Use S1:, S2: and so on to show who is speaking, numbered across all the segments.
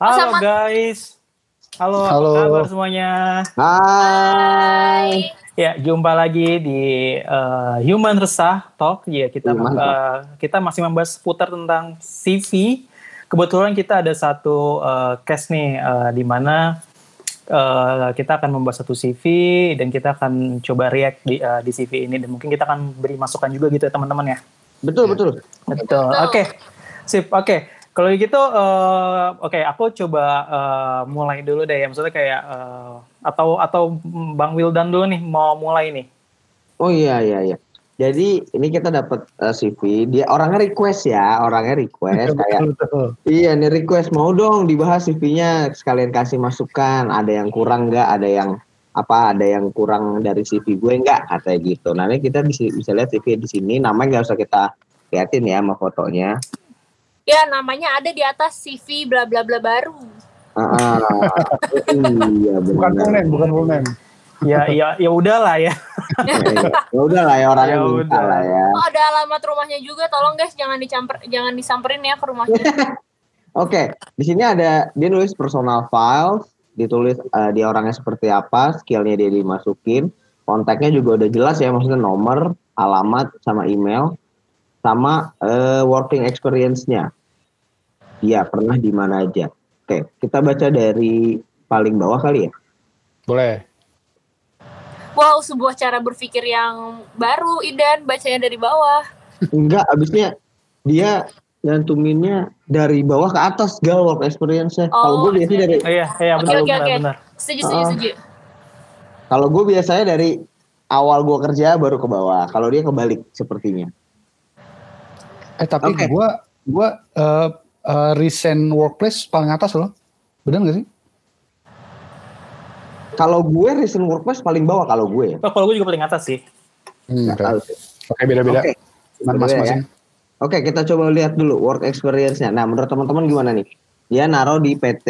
S1: Halo
S2: Sama-
S1: guys. Halo,
S3: Halo.
S1: apa kabar semuanya?
S2: Hai.
S1: Ya, jumpa lagi di eh, Human Resah Talk. Ya, kita
S3: Human
S1: eh, kita masih membahas seputar tentang CV. Kebetulan kita ada satu eh, case nih eh, di mana eh, kita akan membahas satu CV dan kita akan coba react di eh, di CV ini dan mungkin kita akan beri masukan juga gitu ya teman-teman ya.
S3: Betul betul.
S1: Betul. Oke. Sip. Oke. Kalau gitu eh, oke aku coba eh, mulai dulu deh ya. Maksudnya kayak eh, atau atau Bang Wildan dulu nih mau mulai nih.
S3: Oh iya iya iya. Jadi ini kita dapat eh, CV, dia orangnya request ya, orangnya request kayak iya nih request mau dong dibahas CV-nya sekalian kasih masukan, ada yang kurang nggak, ada yang apa, ada yang kurang dari CV gue nggak katanya gitu. Nanti kita bisa bisa lihat CV di sini, namanya nggak usah kita liatin ya sama fotonya.
S2: Ya namanya ada di atas CV bla bla bla baru.
S3: Ah, ah. iya
S4: Bukan full name, bukan full name.
S1: Ya ya ya udahlah ya.
S3: Ya udah lah ya orangnya
S1: Ya
S3: minta
S1: udah.
S3: lah ya.
S2: Oh ada alamat rumahnya juga. Tolong guys jangan dicamper jangan disamperin ya ke rumahnya.
S3: Oke, di sini ada dia nulis personal files, ditulis eh, dia orangnya seperti apa, skillnya dia dimasukin, kontaknya juga udah jelas ya, maksudnya nomor, alamat, sama email, sama eh, working experience-nya. Dia pernah di mana aja. Oke, kita baca dari paling bawah kali ya.
S4: Boleh.
S2: Wow sebuah cara berpikir yang baru Idan bacanya dari bawah.
S3: Enggak, abisnya dia nyantuminnya dari bawah ke atas gal work experience-nya. Kalau
S2: Oh,
S3: gue biasanya dari
S1: Oh, iya iya benar
S2: oke,
S1: benar
S2: oke.
S1: benar.
S2: Setuju setuju
S3: Ah.
S2: setuju.
S3: Kalau gue biasanya dari awal gue kerja baru ke bawah. Kalau dia kebalik sepertinya.
S4: Eh tapi
S3: Oke.
S4: gua gua eh, eh, recent workplace paling atas loh. Benar gak sih?
S3: Kalau gue recent workplace paling bawah kalau gue ya.
S1: Oh, kalau gue juga paling atas sih.
S4: Hmm, oke.
S3: tahu sih.
S4: Oke beda-beda.
S3: Berbeda
S4: masing-masing.
S3: Oke, kita coba lihat dulu work experience-nya. Nah, menurut teman-teman gimana nih? Dia naruh di PT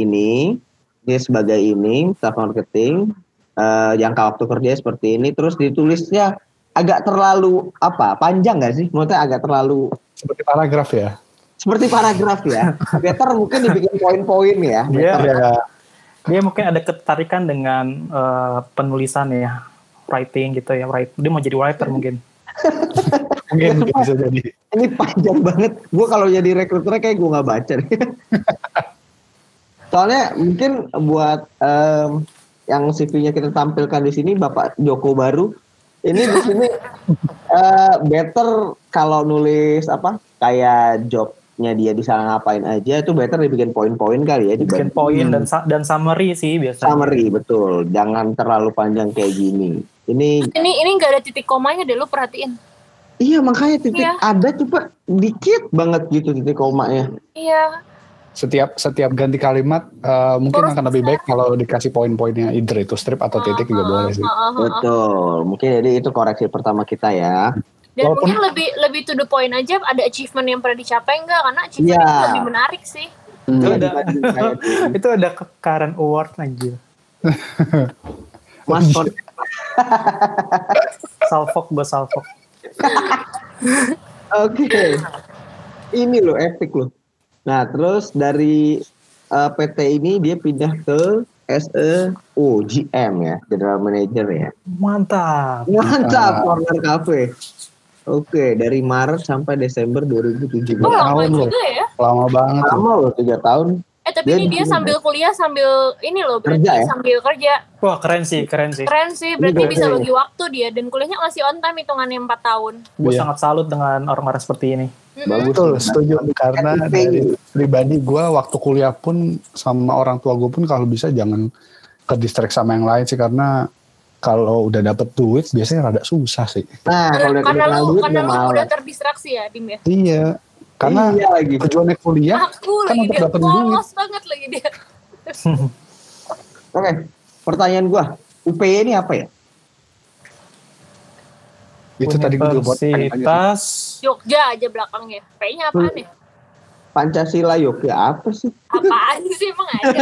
S3: ini, dia sebagai ini, staff marketing, eh, jangka waktu kerja seperti ini, terus ditulisnya agak terlalu apa? Panjang nggak sih? Maksudnya agak terlalu
S4: Seperti paragraf ya.
S3: seperti paragraf ya. Better mungkin dibikin poin-poin ya.
S1: Dia
S4: Ya.
S1: dia mungkin ada ketertarikan dengan eh, penulisan ya, writing gitu ya, write. Dia mau jadi writer mungkin.
S4: Mungkin bisa jadi.
S3: Ini panjang banget. Gue kalau jadi rekruternya kayak gue nggak baca nih. Soalnya mungkin buat em, yang CV-nya kita tampilkan di sini Bapak Joko Baru, ini di sini eh, better kalau nulis apa kayak jobnya dia di sana ngapain aja itu better dibikin poin-poin kali ya
S1: Bikin
S3: dibanding
S1: poin dan sa- dan summary sih biasanya.
S3: summary betul. Jangan terlalu panjang kayak gini. Ini
S2: Ini ini nggak ada titik komanya deh lu perhatiin.
S3: iya makanya titik
S2: Iya.
S3: ada coba dikit banget gitu titik komanya.
S2: Iya.
S4: Setiap setiap ganti kalimat eh, mungkin
S2: Terus
S4: akan lebih baik kalau dikasih poin-poinnya either itu strip atau titik juga boleh sih.
S2: Ah, ah, ah, ah.
S3: Betul. Mungkin jadi itu koreksi pertama kita ya.
S2: Dan
S4: Walaupun-
S2: mungkin lebih lebih to the point aja ada achievement yang pernah dicapai enggak karena achievement
S3: Iya.
S2: itu lebih menarik sih.
S1: Itu
S3: Iya,
S1: ada itu ada ke Karen Award anjir.
S3: Mas
S1: Salfok gue salfok.
S3: Oke. Ini loh epic loh. Nah, terus dari eh, PT ini dia pindah ke SE oh, GM ya, General Manager ya.
S1: Mantap.
S3: Mantap, Corner Cafe. Oke, dari Maret sampai Desember 2017.
S2: Oh lama
S4: tahun loh.
S2: juga ya.
S4: Lama banget. tuh.
S3: Lama loh, tiga tahun.
S2: Eh tapi
S3: Dia
S2: ini dia
S3: di-
S2: sambil kuliah sambil ini loh berarti
S3: Kerja ya?
S2: sambil kerja.
S1: Wah keren sih, keren sih.
S2: Keren sih, berarti bisa bagi waktu dia dan kuliahnya masih on time hitungannya 4 tahun.
S1: Gue
S4: Iya.
S1: sangat salut dengan orang-orang seperti ini.
S3: Bagus.
S4: Betul, setuju. Karena dari pribadi gue waktu kuliah pun sama orang tua gue pun kalau bisa jangan ke distract sama yang lain sih karena kalau udah dapet duit biasanya rada susah sih.
S3: Nah, kalau udah
S2: karena lu
S3: duit
S2: karena
S3: udah
S2: lu udah terdistraksi ya, Dim ya.
S4: Iya, karena
S3: iya lagi.
S4: tujuannya kuliah
S2: Aku
S4: kan
S2: lagi
S4: untuk
S2: dia
S4: dapet duit.
S2: polos banget lagi dia.
S3: Oke, pertanyaan gua, UPY ini apa ya?
S4: itu tadi gue juga buat.
S1: Universitas
S2: Jogja aja belakangnya. Kayaknya apaan ya?
S3: Pancasila Yogya apa sih?
S2: Apaan sih emang ada?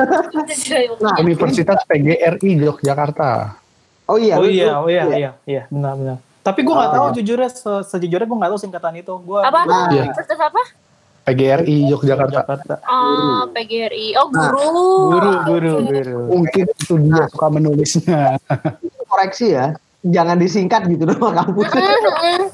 S3: Nah,
S4: Universitas PGRI Yogyakarta.
S3: Oh iya.
S1: oh iya, oh iya, iya, iya, benar, benar. Tapi gue nggak
S3: Oh.
S1: tahu jujurnya, se- sejujurnya gue nggak tahu singkatan itu. Gue
S2: apa?
S3: Nah.
S4: Iya.
S2: Universitas apa?
S4: PGRI Yogyakarta.
S1: Jakarta.
S2: Ah, PGRI. Oh,
S3: Nah,
S2: guru.
S1: Guru, guru, guru.
S4: Mungkin itu dia suka menulisnya.
S3: koreksi ya jangan disingkat gitu dong kampus
S2: Mm-mm.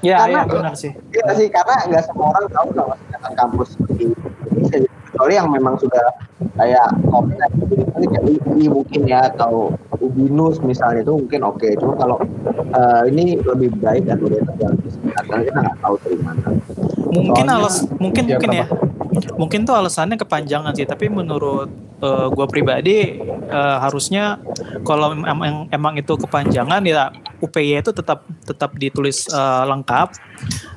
S1: Ya,
S3: Karena-
S1: ya benar sih.
S3: Iya sih karena nggak semua orang tahu kalau singkatan kampus di Indonesia kecuali yang memang sudah kayak komunitas ini kayak UI mungkin ya atau Ubinus misalnya itu mungkin oke. Cuma kalau eh, ini lebih baik dan lebih disingkat karena kita nggak tahu dari mana
S1: Mungkin
S4: Soalnya-
S1: alas mungkin
S4: Ya,
S1: mungkin ya. Mungkin tuh alasannya kepanjangan sih, tapi menurut eh, gua pribadi eh, harusnya kalau emang emang itu kepanjangan ya UPY itu tetap tetap ditulis eh, lengkap.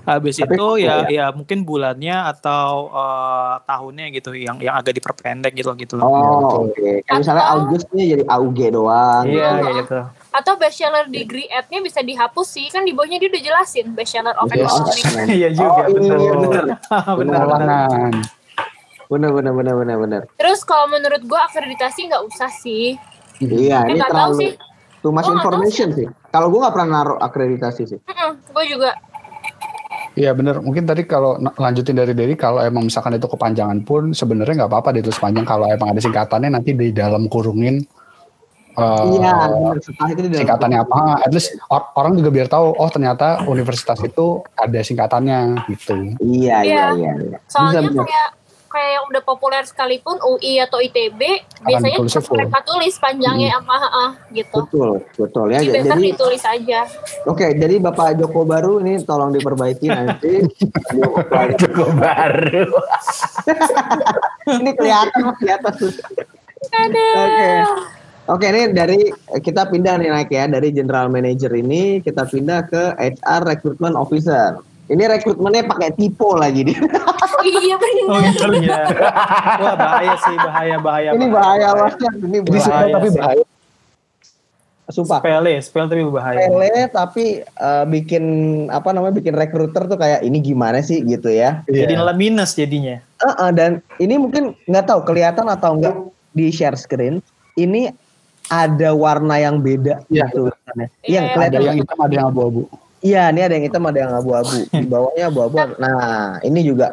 S1: Habis
S3: Tapi
S1: itu ya
S3: ya?
S1: ya mungkin bulannya atau eh, tahunnya gitu yang yang agak diperpendek gitu gitu loh.
S3: oh oke kayak misalnya Augustnya jadi AUG doang
S1: Iya, kayak gitu.
S2: Atau bachelor degree at-nya bisa dihapus sih. Kan di bawahnya dia udah jelasin bachelor of
S4: Yes.
S2: economics.
S1: Iya juga,
S3: Oh, iya,
S1: benar.
S3: benar.
S1: benar. benar, benar.
S3: Bener bener bener bener
S2: Terus kalau menurut gua akreditasi nggak usah sih.
S3: iya
S2: Eh,
S3: ini
S2: tahu sih.
S3: terlalu too much
S2: Gua
S3: information sih kalau gue nggak pernah naruh akreditasi sih
S2: gue juga.
S4: Iya bener. Mungkin tadi kalau lanjutin dari Dedi, kalau emang misalkan itu kepanjangan pun sebenarnya nggak apa-apa ditulis panjang. Kalau emang ada singkatannya nanti di dalam kurungin. Eh,
S3: iya itu
S4: singkatannya apa? At least or- orang juga biar tahu. Oh ternyata universitas itu ada singkatannya gitu.
S3: Iya, iya,
S2: Iya.
S3: iya, iya.
S2: Soalnya
S3: Bisa,
S2: kayak kayak yang udah populer sekalipun UI atau ITB biasanya
S4: full.
S2: mereka tulis panjangnya apa heeh, gitu.
S3: Betul, betul ya.
S2: Jadi
S3: Jadi,
S2: ditulis aja.
S3: oke, jadi Bapak Joko Baru ini tolong diperbaiki nanti.
S4: Cukup baru.
S3: ini kelihatan, kelihatan. Oke. Oke, ini dari kita pindah nih naik ya dari general manager ini kita pindah ke HR recruitment officer. Ini rekrutmennya pakai typo lagi dia.
S2: iya benar.
S1: Oh gitu ya. Wah bahaya sih, bahaya bahaya.
S3: ini bahaya banget, ini
S4: Ini
S3: bahaya.
S4: sebenarnya tapi
S1: sih.
S4: bahaya.
S3: Sumpah.
S1: Spell spell tapi bahaya.
S3: Pele tapi eh, bikin apa namanya bikin recruiter tuh kayak ini gimana sih gitu ya.
S1: Jadi
S4: Iya.
S1: nilai minus jadinya.
S3: Heeh, dan ini mungkin nggak tahu kelihatan atau enggak di share screen. Ini ada warna yang beda
S4: Iya.
S3: gitu tulisannya.
S2: Iya,
S3: Yang
S2: iya,
S4: Ada
S3: kelihatan
S4: yang hitam, ada yang abu-abu.
S3: Iya, ini ada yang hitam, ada yang abu-abu. Di bawahnya abu-abu. Nah, ini juga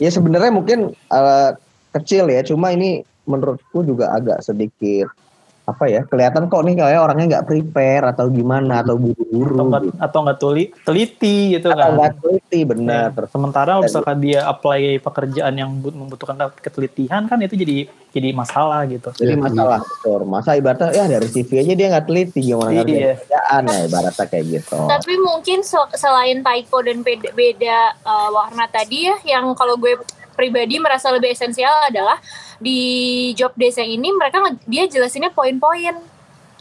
S3: ya sebenarnya mungkin eh, kecil ya, cuma ini menurutku juga agak sedikit apa ya kelihatan kok nih kayak orangnya nggak prepare atau gimana atau buru-buru gitu.
S1: atau nggak tuli, teliti gitu
S3: atau
S1: kan.
S3: nggak teliti benar
S1: Ya, Sementara kalau misalkan dia apply pekerjaan yang bu- membutuhkan ketelitian kan itu jadi jadi masalah gitu.
S3: jadi
S4: Iya,
S3: masalah betul masa ibaratnya ya dari CV aja dia nggak teliti gimana
S1: Iya.
S3: kerjaan ya ibaratnya kayak gitu
S2: Tapi mungkin sel- selain typo dan beda, beda uh, warna tadi ya, yang kalau gue pribadi merasa lebih esensial adalah di job desk yang ini mereka dia jelasinnya poin-poin.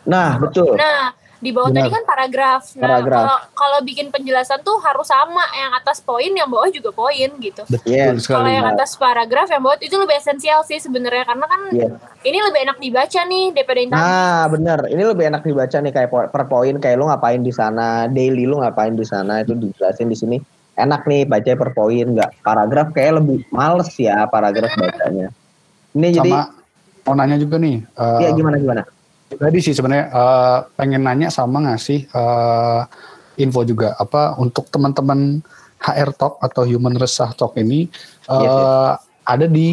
S3: nah betul
S2: Nah, di bawah
S4: Benar.
S2: tadi kan paragraf. Nah,
S3: Paragraf.
S2: kalau kalau bikin penjelasan tuh harus sama, yang atas poin, yang bawah juga poin gitu.
S4: Betul
S3: Yes.
S2: Kalau yang atas paragraf, yang bawah itu lebih esensial sih sebenarnya karena kan
S3: Iya.
S2: ini lebih enak dibaca nih daripada yang tadi.
S3: Nah, bener. Ini lebih enak dibaca nih kayak per poin kayak lu ngapain di sana, daily lu ngapain di sana itu dijelasin di sini. Enak nih baca per poin, nggak paragraf kayak lebih males ya paragraf bacanya. Ini jadi
S4: Sama mau nanya juga nih. eh,
S3: ya gimana gimana?
S4: Tadi sih sebenarnya eh, pengen nanya sama ngasih eh, info juga apa untuk teman-teman HR Talk atau Human Resource Talk ini eh,
S3: Yes, yes.
S4: ada di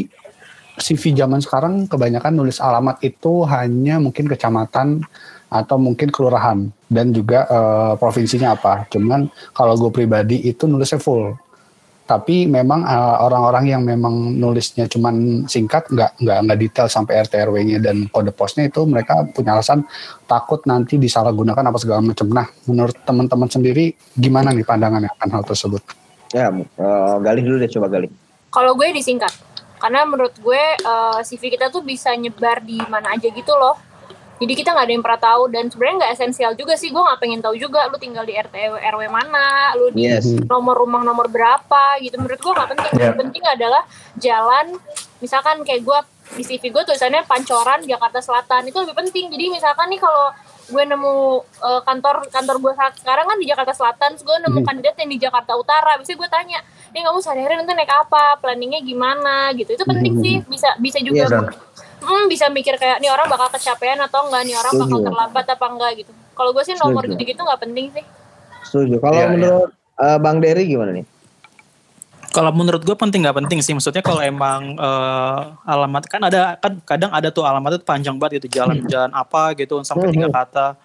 S4: CV zaman sekarang kebanyakan nulis alamat itu hanya mungkin kecamatan atau mungkin kelurahan dan juga eh, provinsinya apa. Cuman kalau gue pribadi itu nulisnya full. Tapi memang eh, orang-orang yang memang nulisnya cuman singkat, nggak nggak nggak detail sampai RT RW-nya dan kode posnya itu mereka punya alasan takut nanti disalahgunakan apa segala macam. Nah, menurut teman-teman sendiri gimana nih pandangannya akan hal tersebut?
S3: Ya, eh, gali dulu deh coba gali.
S2: Kalau gue disingkat. Karena menurut gue eh, CV kita tuh bisa nyebar di mana aja gitu loh. Jadi kita nggak ada yang pernah tahu dan sebenarnya nggak esensial juga sih. Gue nggak pengen tahu juga lu tinggal di RT RW mana, lu di
S3: Yes.
S2: nomor rumah nomor berapa gitu. Menurut gue nggak penting. Yang penting adalah jalan. Misalkan kayak gue di CV gue tulisannya Pancoran Jakarta Selatan itu lebih penting. Jadi misalkan nih kalau gue nemu eh, kantor kantor gue sekarang kan di Jakarta Selatan, terus gue nemu kandidat yang di Jakarta Utara, bisa gue tanya, nih kamu sehari-hari nanti naik apa, planningnya gimana gitu, itu penting sih, bisa bisa juga,
S3: Iya,
S2: hmm, bisa mikir kayak nih orang bakal kecapean atau enggak, nih orang bakal
S3: Setuju.
S2: terlambat apa enggak gitu. Kalau gue sih nomor
S3: Setuju.
S2: gitu-gitu nggak penting sih.
S3: Setuju. Kalau
S4: iya.
S3: menurut eh, Bang Dery gimana nih?
S1: Kalau menurut gue penting nggak penting sih, maksudnya kalau emang uh, alamat kan ada kan kadang ada tuh alamat itu panjang banget gitu jalan-jalan apa gitu sampai tiga kata.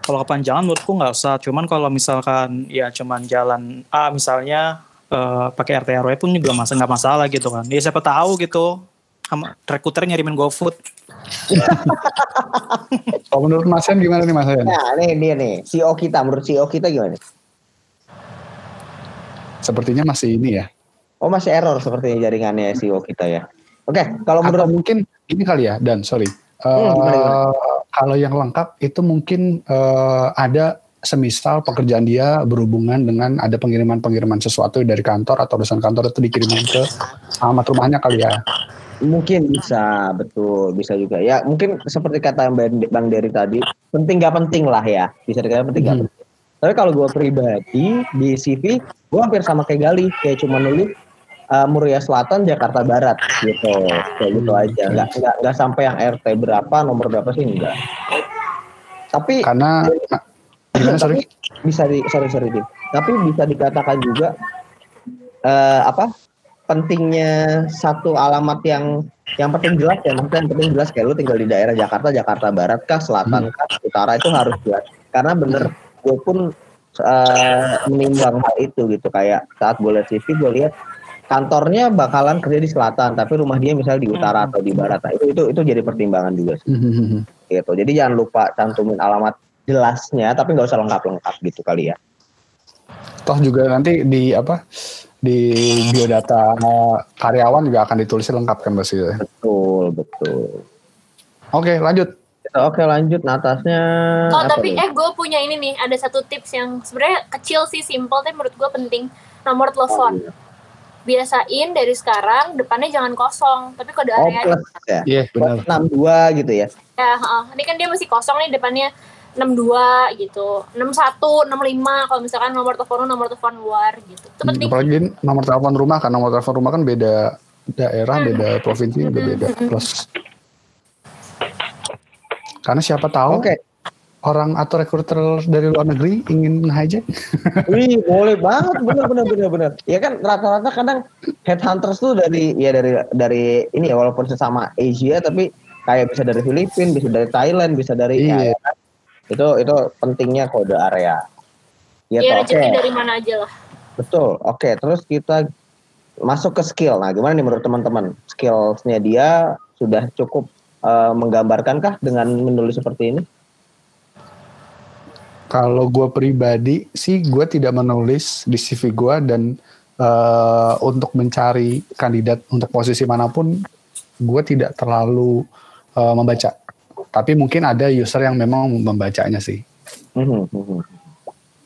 S1: Kalau kepanjangan menurutku nggak usah. Cuman kalau misalkan ya cuman jalan A misalnya uh, pakai RT RW pun juga masa nggak masalah gitu kan. Ya siapa tahu gitu sama rekruter nyarimin GoFood.
S4: oh, menurut Mas Yan gimana nih Mas Yan?
S3: Nah, ini dia nih, CEO kita, menurut CEO kita gimana?
S4: Sepertinya masih ini ya,
S3: Oh masih error seperti jaringannya SEO kita ya. Oke, okay, kalau menurut
S4: Atau mungkin ini kali ya, dan sorry. Hmm, uh, Kalau yang lengkap itu mungkin uh, ada semisal pekerjaan dia berhubungan dengan ada pengiriman-pengiriman sesuatu dari kantor atau urusan kantor itu dikirimkan ke alamat rumahnya kali ya.
S3: Mungkin bisa, betul, bisa juga. Ya mungkin seperti kata Bang Dery tadi, penting gak penting lah ya. Bisa dikatakan penting hmm. gak penting. Tapi kalau gue pribadi di CV, gue hampir sama kayak Gali, kayak cuma nulis uh, Muria Selatan Jakarta Barat gitu kayak gitu hmm, aja nggak nggak nggak sampai yang RT berapa nomor berapa sih enggak tapi
S4: karena
S3: gimana sorry bisa di sorry sorry tapi bisa dikatakan juga uh, apa pentingnya satu alamat yang yang penting jelas ya. Maksudnya yang penting jelas kayak lu tinggal di daerah Jakarta Jakarta Barat kah Selatan hmm. kah Utara itu harus jelas. Karena bener gue pun uh, menimbang hal itu gitu. Kayak saat gue lihat CV gue lihat kantornya bakalan kerja di selatan tapi rumah dia misalnya di utara hmm. atau di barat. Nah, itu itu itu jadi pertimbangan juga sih. Hmm. gitu. Jadi jangan lupa cantumin alamat jelasnya tapi nggak usah lengkap lengkap gitu kali ya.
S4: Toh juga nanti di apa di biodata karyawan juga akan ditulis lengkap kan pasti
S3: betul betul.
S4: Oke lanjut.
S3: Oke lanjut nah atasnya.
S2: Oh tapi nih? eh gue punya ini nih ada satu tips yang sebenarnya kecil sih simple tapi menurut gue penting. Nomor telepon. Oh, iya. Biasain dari sekarang depannya jangan kosong tapi kode oh, area
S3: plus ya? Iya yeah, benar 62 gitu ya?
S2: Ya uh, ini kan dia masih kosong nih depannya 62 gitu 61 65 kalau misalkan nomor telepon nomor telepon luar gitu itu
S4: hmm, penting apalagi nomor telepon rumah kan nomor telepon rumah kan beda daerah hmm. beda provinsi hmm. beda plus karena siapa tahu okay orang atau rekruter dari luar negeri ingin hijack?
S3: Wih, boleh banget, bener bener bener bener. Ya kan rata-rata kadang headhunters tuh dari ya dari dari ini ya walaupun sesama Asia tapi kayak bisa dari Filipina, bisa dari Thailand, bisa dari iya. ya? Itu itu pentingnya kode area.
S2: Ya, ya rezeki okay. dari mana aja lah.
S3: Betul. Oke, okay. terus kita masuk ke skill. Nah, gimana nih menurut teman-teman? Skillsnya dia sudah cukup uh, menggambarkankah dengan menulis seperti ini?
S4: Kalau gue pribadi sih gue tidak menulis di CV gue dan uh, untuk mencari kandidat untuk posisi mana pun gue tidak terlalu uh, membaca. Tapi mungkin ada user yang memang membacanya sih.
S3: Mm -hmm.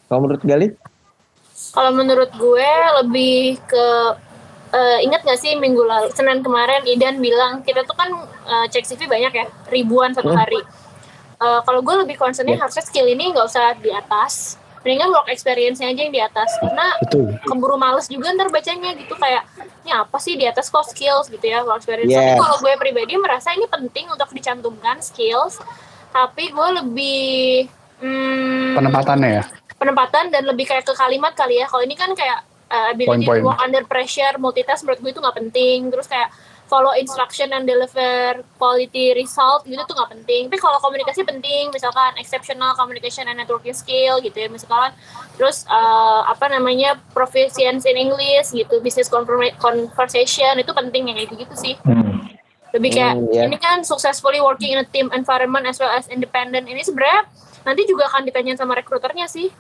S3: Kalau menurut Gali?
S2: Kalau menurut gue lebih ke uh, ingat gak sih minggu lalu Senin kemarin Idan bilang kita tuh kan uh, cek CV banyak ya ribuan satu hari. Hmm uh, kalau gue lebih concernnya yeah. harusnya skill ini nggak usah di atas mendingan work experience-nya aja yang di atas karena Betul. keburu males juga ntar bacanya gitu kayak ini apa sih di atas kok skills gitu ya work experience yeah. tapi kalau gue pribadi merasa ini penting untuk dicantumkan skills tapi gue lebih
S4: hmm, penempatannya ya
S2: penempatan dan lebih kayak ke kalimat kali ya kalau ini kan kayak uh, ability Point -point. to work under pressure multitask menurut gue itu nggak penting terus kayak follow instruction and deliver quality result gitu tuh nggak penting. Tapi kalau komunikasi penting misalkan exceptional communication and networking skill gitu ya misalkan. Terus uh, apa namanya proficiency in English gitu business conversation itu penting ya gitu, gitu sih. Hmm. lebih kayak hmm, yeah. ini kan successfully working in a team environment as well as independent. Ini sebenarnya nanti juga akan ditanyain sama rekruternya sih.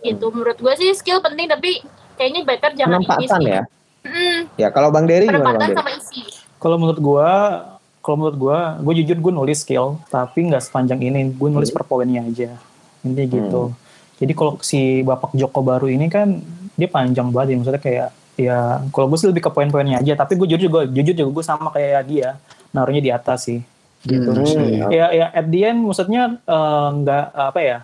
S2: Gitu menurut gue sih skill penting tapi kayaknya better jangan
S3: ini sih ya Ya kalau Bang Dery gimana Bang
S1: Dery? Kalau menurut gua, kalau menurut gua, gue jujur gue nulis skill, tapi nggak sepanjang ini. Gue nulis hmm. per poinnya aja. Intinya gitu. Hmm. Jadi kalau si Bapak Joko baru ini kan dia panjang banget ya. Maksudnya kayak ya kalau gue sih lebih ke poin-poinnya aja. Tapi gue jujur juga, jujur juga gue sama kayak dia. Naruhnya di atas sih. Gitu. Hmm. Ya, ya at the end maksudnya eh, nggak uh, apa ya.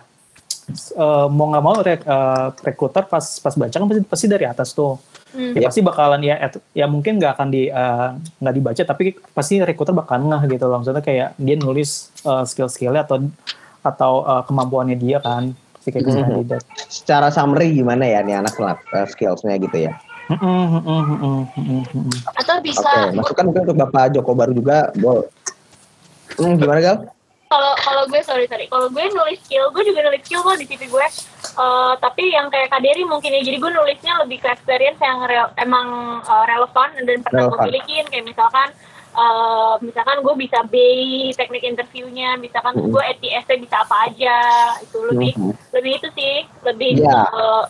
S1: Uh, mau nggak mau rek, uh, rekruter pas pas baca kan pasti, pasti dari atas tuh hmm. ya pasti bakalan ya ya mungkin nggak akan di eh, nggak uh, dibaca tapi pasti rekruter bakal ngeh gitu loh maksudnya kayak dia nulis uh, skill-skillnya atau atau uh, kemampuannya dia kan si kayak
S3: hmm. kandidat. Secara summary gimana ya nih anak uh, skillsnya gitu ya?
S2: Atau bisa.
S3: Okay, masukan mungkin untuk Bapak Joko Baru juga, Bo. Hmm, gimana Gal?
S2: Kalau kalau gue sorry sorry, kalau gue nulis skill, gue juga nulis skill kok di CV gue. Uh, tapi yang kayak Kaderi mungkin ya, jadi gue nulisnya lebih ke experience yang real, emang uh, relevan dan pernah gue milikin kayak misalkan uh, misalkan gue bisa B teknik interviewnya, misalkan mm -hmm. gue ETS bisa apa aja, itu lebih mm -hmm. lebih itu sih, lebih yeah. uh,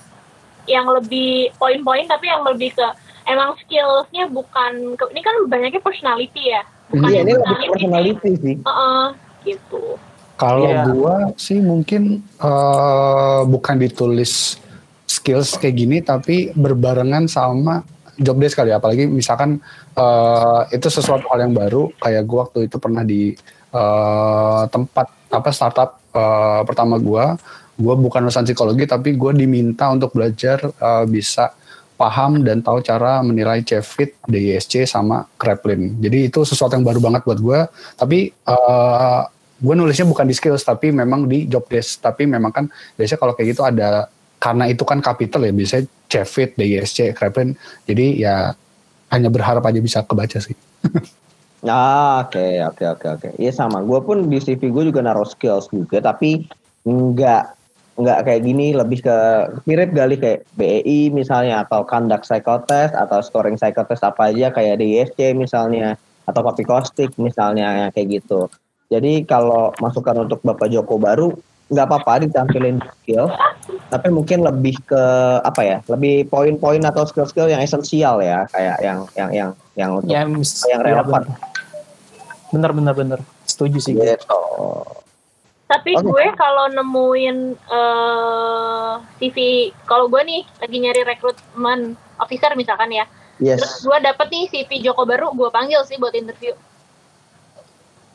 S2: yang lebih poin-poin tapi yang lebih ke emang skillsnya bukan ke, ini kan banyaknya personality ya
S3: bukan iya, ini lebih personality sih uh -uh,
S2: gitu
S4: kalau yeah. gua sih mungkin uh, bukan ditulis skills kayak gini tapi berbarengan sama job desk kali ya. apalagi misalkan uh, itu sesuatu hal yang baru kayak gua waktu itu pernah di uh, tempat apa startup uh, pertama gua gue bukan lulusan psikologi tapi gue diminta untuk belajar uh, bisa paham dan tahu cara menilai CFIT, DISC sama Kreplin. Jadi itu sesuatu yang baru banget buat gue. Tapi uh, gue nulisnya bukan di skills tapi memang di job desk. Tapi memang kan biasanya kalau kayak gitu ada karena itu kan capital ya biasanya CFIT, DISC, Kreplin. Jadi ya hanya berharap aja bisa kebaca sih.
S3: Ah, oke, oke, oke, oke. Iya sama. Gue pun di CV gue juga naruh skills juga, tapi enggak nggak kayak gini lebih ke mirip kali kayak BEI misalnya atau conduct psychotest atau scoring psychotest apa aja kayak DISC misalnya atau kopi kostik misalnya kayak gitu. Jadi kalau masukan untuk Bapak Joko baru nggak apa-apa ditampilin skill, tapi mungkin lebih ke apa ya, lebih poin-poin atau skill-skill yang esensial ya, kayak yang yang yang yang untuk yang, yang relevan.
S1: Bener bener bener, setuju sih. Gitu.
S2: Tapi okay. gue kalau nemuin uh, eh, CV, kalau gue nih lagi nyari rekrutmen officer misalkan ya, yes. terus gue dapet nih CV Joko baru, gue panggil sih buat interview.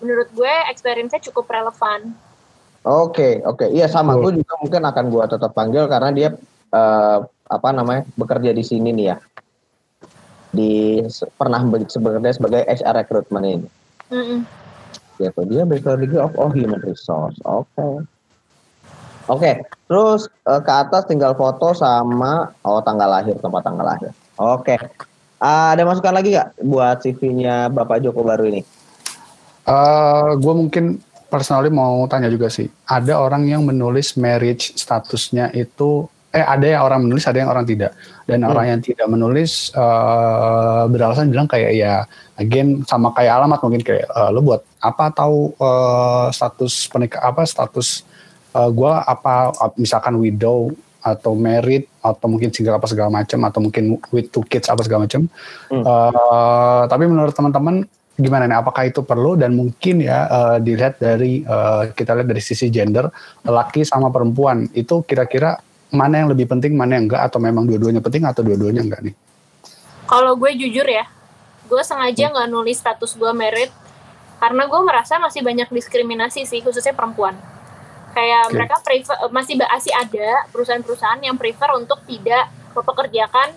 S2: Menurut gue experience-nya cukup relevan.
S3: Oke, okay, oke, okay. iya sama. Gue juga mungkin akan gue tetap panggil karena dia uh, apa namanya bekerja di sini nih ya, di pernah bekerja sebagai HR recruitment ini. Mm -mm gitu dia bachelor degree of all human resource oke okay. oke okay. terus uh, ke atas tinggal foto sama oh tanggal lahir tempat tanggal lahir oke okay. uh, ada masukan lagi nggak buat CV-nya bapak Joko baru ini
S4: uh, eh, gue mungkin personally mau tanya juga sih ada orang yang menulis marriage statusnya itu eh ada yang orang menulis ada yang orang tidak dan hmm. orang yang tidak menulis uh, beralasan bilang kayak ya again sama kayak alamat mungkin kayak uh, lo buat apa tahu uh, status penikah apa status uh, gue apa misalkan widow atau married atau mungkin single apa segala macam atau mungkin with two kids apa segala macam hmm. uh, tapi menurut teman-teman gimana nih apakah itu perlu dan mungkin ya uh, dilihat dari uh, kita lihat dari sisi gender laki sama perempuan itu kira-kira mana yang lebih penting, mana yang enggak, atau memang dua-duanya penting atau dua-duanya enggak nih?
S2: Kalau gue jujur ya, gue sengaja nggak hmm. nulis status gue merit karena gue merasa masih banyak diskriminasi sih, khususnya perempuan. Kayak okay. mereka prefer, masih masih ada perusahaan-perusahaan yang prefer untuk tidak mempekerjakan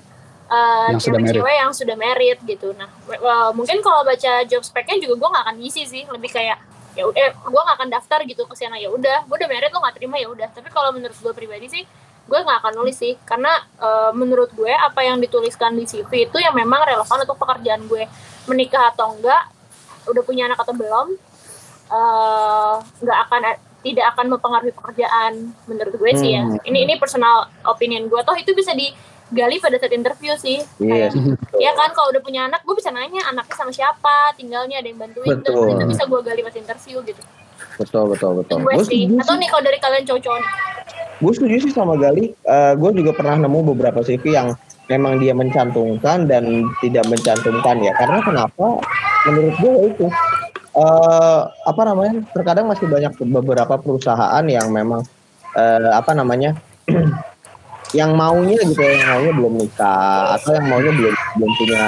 S2: uh, cewek-cewek yang sudah merit gitu. Nah, uh, mungkin kalau baca job spec-nya juga gue nggak akan ngisi sih, lebih kayak ya eh gue nggak akan daftar gitu ke sana. Ya udah gue udah merit lo nggak terima ya udah. Tapi kalau menurut gue pribadi sih gue nggak akan nulis sih. Karena uh, menurut gue apa yang dituliskan di CV itu yang memang relevan untuk pekerjaan gue. Menikah atau enggak udah punya anak atau belum eh, nggak uh, akan tidak akan mempengaruhi pekerjaan menurut gue sih ya. Hmm. ini ini personal opinion gue toh itu bisa digali pada saat interview sih yeah. kayak ya kan kalau udah punya anak gue bisa nanya anaknya sama siapa tinggalnya ada yang bantuin betul. itu bisa gue gali pas interview gitu
S3: betul betul betul
S2: gue sih atau nih kalau dari kalian cowok-cowok
S3: gue setuju sih sama Gali. Uh, gue juga pernah nemu beberapa CV yang memang dia mencantumkan dan tidak mencantumkan ya. Karena kenapa? Menurut gue itu uh, apa namanya? Terkadang masih banyak beberapa perusahaan yang memang uh, apa namanya? yang maunya gitu ya, yang maunya belum nikah atau yang maunya belum belum punya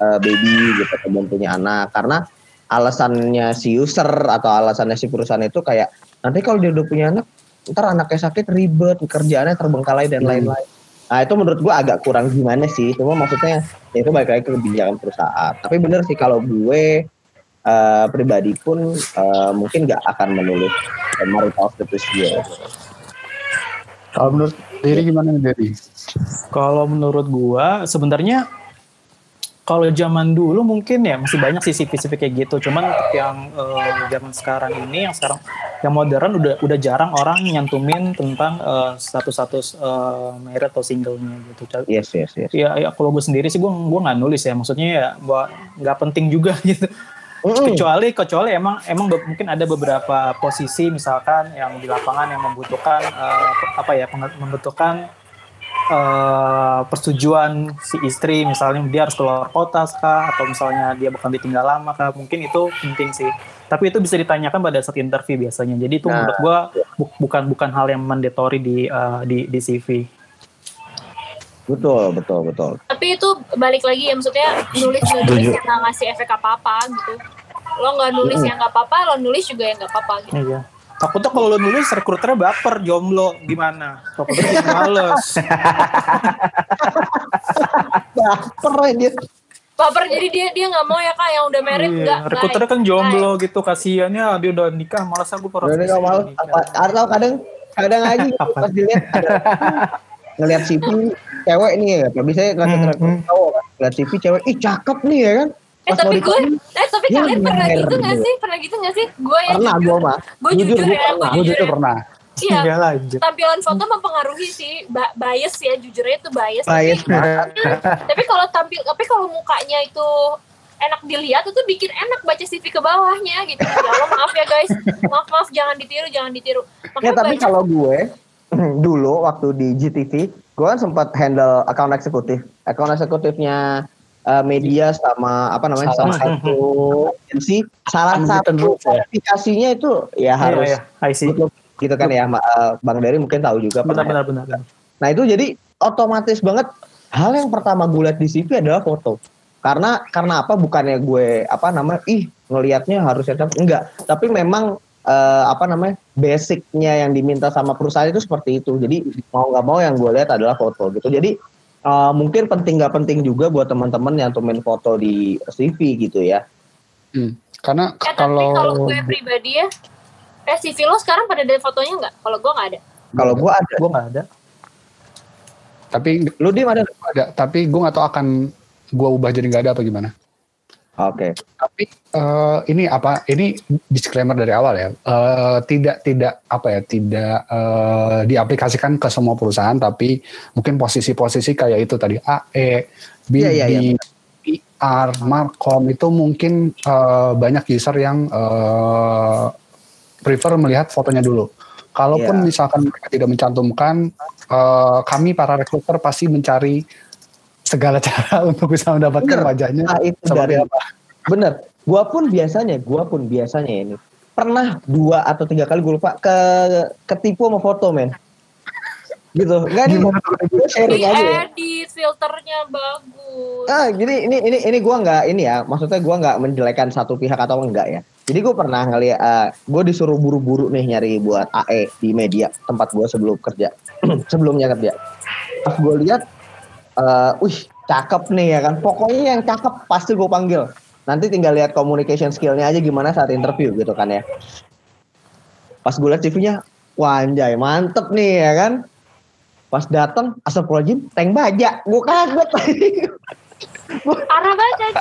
S3: uh, baby gitu atau belum punya anak karena alasannya si user atau alasannya si perusahaan itu kayak nanti kalau dia udah punya anak ntar anaknya sakit ribet kerjaannya terbengkalai dan hmm. lain-lain hmm. nah itu menurut gue agak kurang gimana sih cuma maksudnya ya itu balik lagi ke kebijakan perusahaan tapi bener sih kalau gue uh, pribadi pun uh, mungkin gak akan menulis marital status gue
S4: Kalau menurut diri gimana nih Dedi?
S1: Kalau menurut gua sebenarnya kalau zaman dulu mungkin ya masih banyak sih CV-CV kayak gitu. Cuman untuk yang uh, zaman sekarang ini, yang sekarang yang modern udah udah jarang orang nyantumin tentang uh, status-status uh, married atau singlenya gitu.
S3: Yes, yes, yes.
S1: Ya, ya kalau gue sendiri sih gue gue nggak nulis ya. Maksudnya ya nggak penting juga gitu. Mm. Kecuali kecuali emang emang mungkin ada beberapa posisi misalkan yang di lapangan yang membutuhkan uh, apa ya membutuhkan uh, persetujuan si istri. Misalnya dia harus keluar kota kah atau misalnya dia bakal ditinggal lama kah mungkin itu penting sih. Tapi itu bisa ditanyakan pada saat interview biasanya. Jadi itu nah, menurut gua bu bukan bukan hal yang mandatory di uh, di di CV
S3: betul betul betul
S2: tapi itu balik lagi ya maksudnya nulis nulis yang nggak ngasih efek apa apa gitu lo nggak nulis yang nggak apa apa lo nulis juga yang nggak apa apa gitu
S1: iya Takutnya kalau lo nulis rekruternya baper jomblo gimana? Takutnya males.
S3: baper dia.
S2: Baper jadi dia dia nggak mau ya kak yang udah married iya, nggak.
S1: Rekruternya kan jomblo gitu kasihannya dia udah nikah malas aku
S3: pernah. Udah nikah malas. Atau kadang kadang aja pas dilihat ngelihat CV cewek nih ya, bisa ngeliat hmm, hmm. cowok, ngeliat CV cewek, ih cakep nih ya kan,
S2: Eh tapi gue, eh tapi ya, kalian pernah gitu gak sih? Pernah gitu gak sih? Gue
S3: yang pernah gue mah.
S2: Gue jujur, jujur ya,
S4: gue jujur, ya. pernah.
S2: Iya, tampilan foto mempengaruhi sih, ba bias ya, jujurnya itu bias.
S3: Bias.
S2: Tapi, tapi kalau tampil, tapi kalau mukanya itu enak dilihat itu bikin enak baca CV ke bawahnya gitu. Ya Allah maaf ya guys, maaf maaf jangan ditiru, jangan ditiru.
S3: Makanya ya tapi kalau gue dulu waktu di GTV, gue kan sempat handle account eksekutif. Account eksekutifnya uh, media sama apa namanya salah, salah satu. agensi salah satu aplikasinya itu ya iya, harus yeah, yeah. gitu kan ya uh, Bang Dery mungkin tahu juga
S1: benar, benar, benar, benar.
S3: Nah itu jadi otomatis banget hal yang pertama gue lihat di CV adalah foto. Karena karena apa? Bukannya gue apa namanya ih ngelihatnya harus enggak. Tapi memang uh, apa namanya basicnya yang diminta sama perusahaan itu seperti itu jadi mau nggak mau yang gue lihat adalah foto gitu jadi uh, mungkin penting nggak penting juga buat teman-teman yang tumin foto di CV gitu ya.
S4: Hmm, karena
S2: eh,
S4: kalau
S2: kalau gue pribadi ya, eh CV lo sekarang pada ada fotonya nggak? Kalau gue nggak ada.
S3: Kalau gue ada,
S1: gue nggak ada.
S4: Tapi lu dia ada? Ada, tapi gue nggak tahu akan gue ubah jadi nggak ada apa gimana.
S3: Oke. Okay.
S4: Tapi uh, ini apa? Ini disclaimer dari awal ya. Uh, tidak tidak apa ya? Tidak uh, diaplikasikan ke semua perusahaan, tapi mungkin posisi-posisi kayak itu tadi AE, BD, yeah, yeah, yeah. PR, Markom itu mungkin uh, banyak user yang uh, prefer melihat fotonya dulu. Kalaupun yeah. misalkan mereka tidak mencantumkan, uh, kami para rekruter pasti mencari segala cara untuk bisa mendapatkan bener. wajahnya
S3: nah, itu seperti dari, apa. Bener. Gua pun biasanya, gua pun biasanya ini pernah dua atau tiga kali gue lupa ke ketipu sama foto men gitu nggak nih
S2: gue sharing aja ya. edit filternya bagus
S3: ah jadi ini ini ini gue nggak ini ya maksudnya gue nggak menjelekan satu pihak atau enggak ya jadi gue pernah ngeliat uh, ah, gue disuruh buru-buru nih nyari buat AE di media tempat gue sebelum kerja sebelumnya kerja pas gue lihat uh, wih cakep nih ya kan? Pokoknya yang cakep pasti gue panggil. Nanti tinggal lihat communication skillnya aja gimana saat interview gitu kan ya. Pas gue lihat CV-nya wanjay mantep nih ya kan? Pas dateng astagfirullahaladzim tank baja. Gue kaget.
S2: Parah banget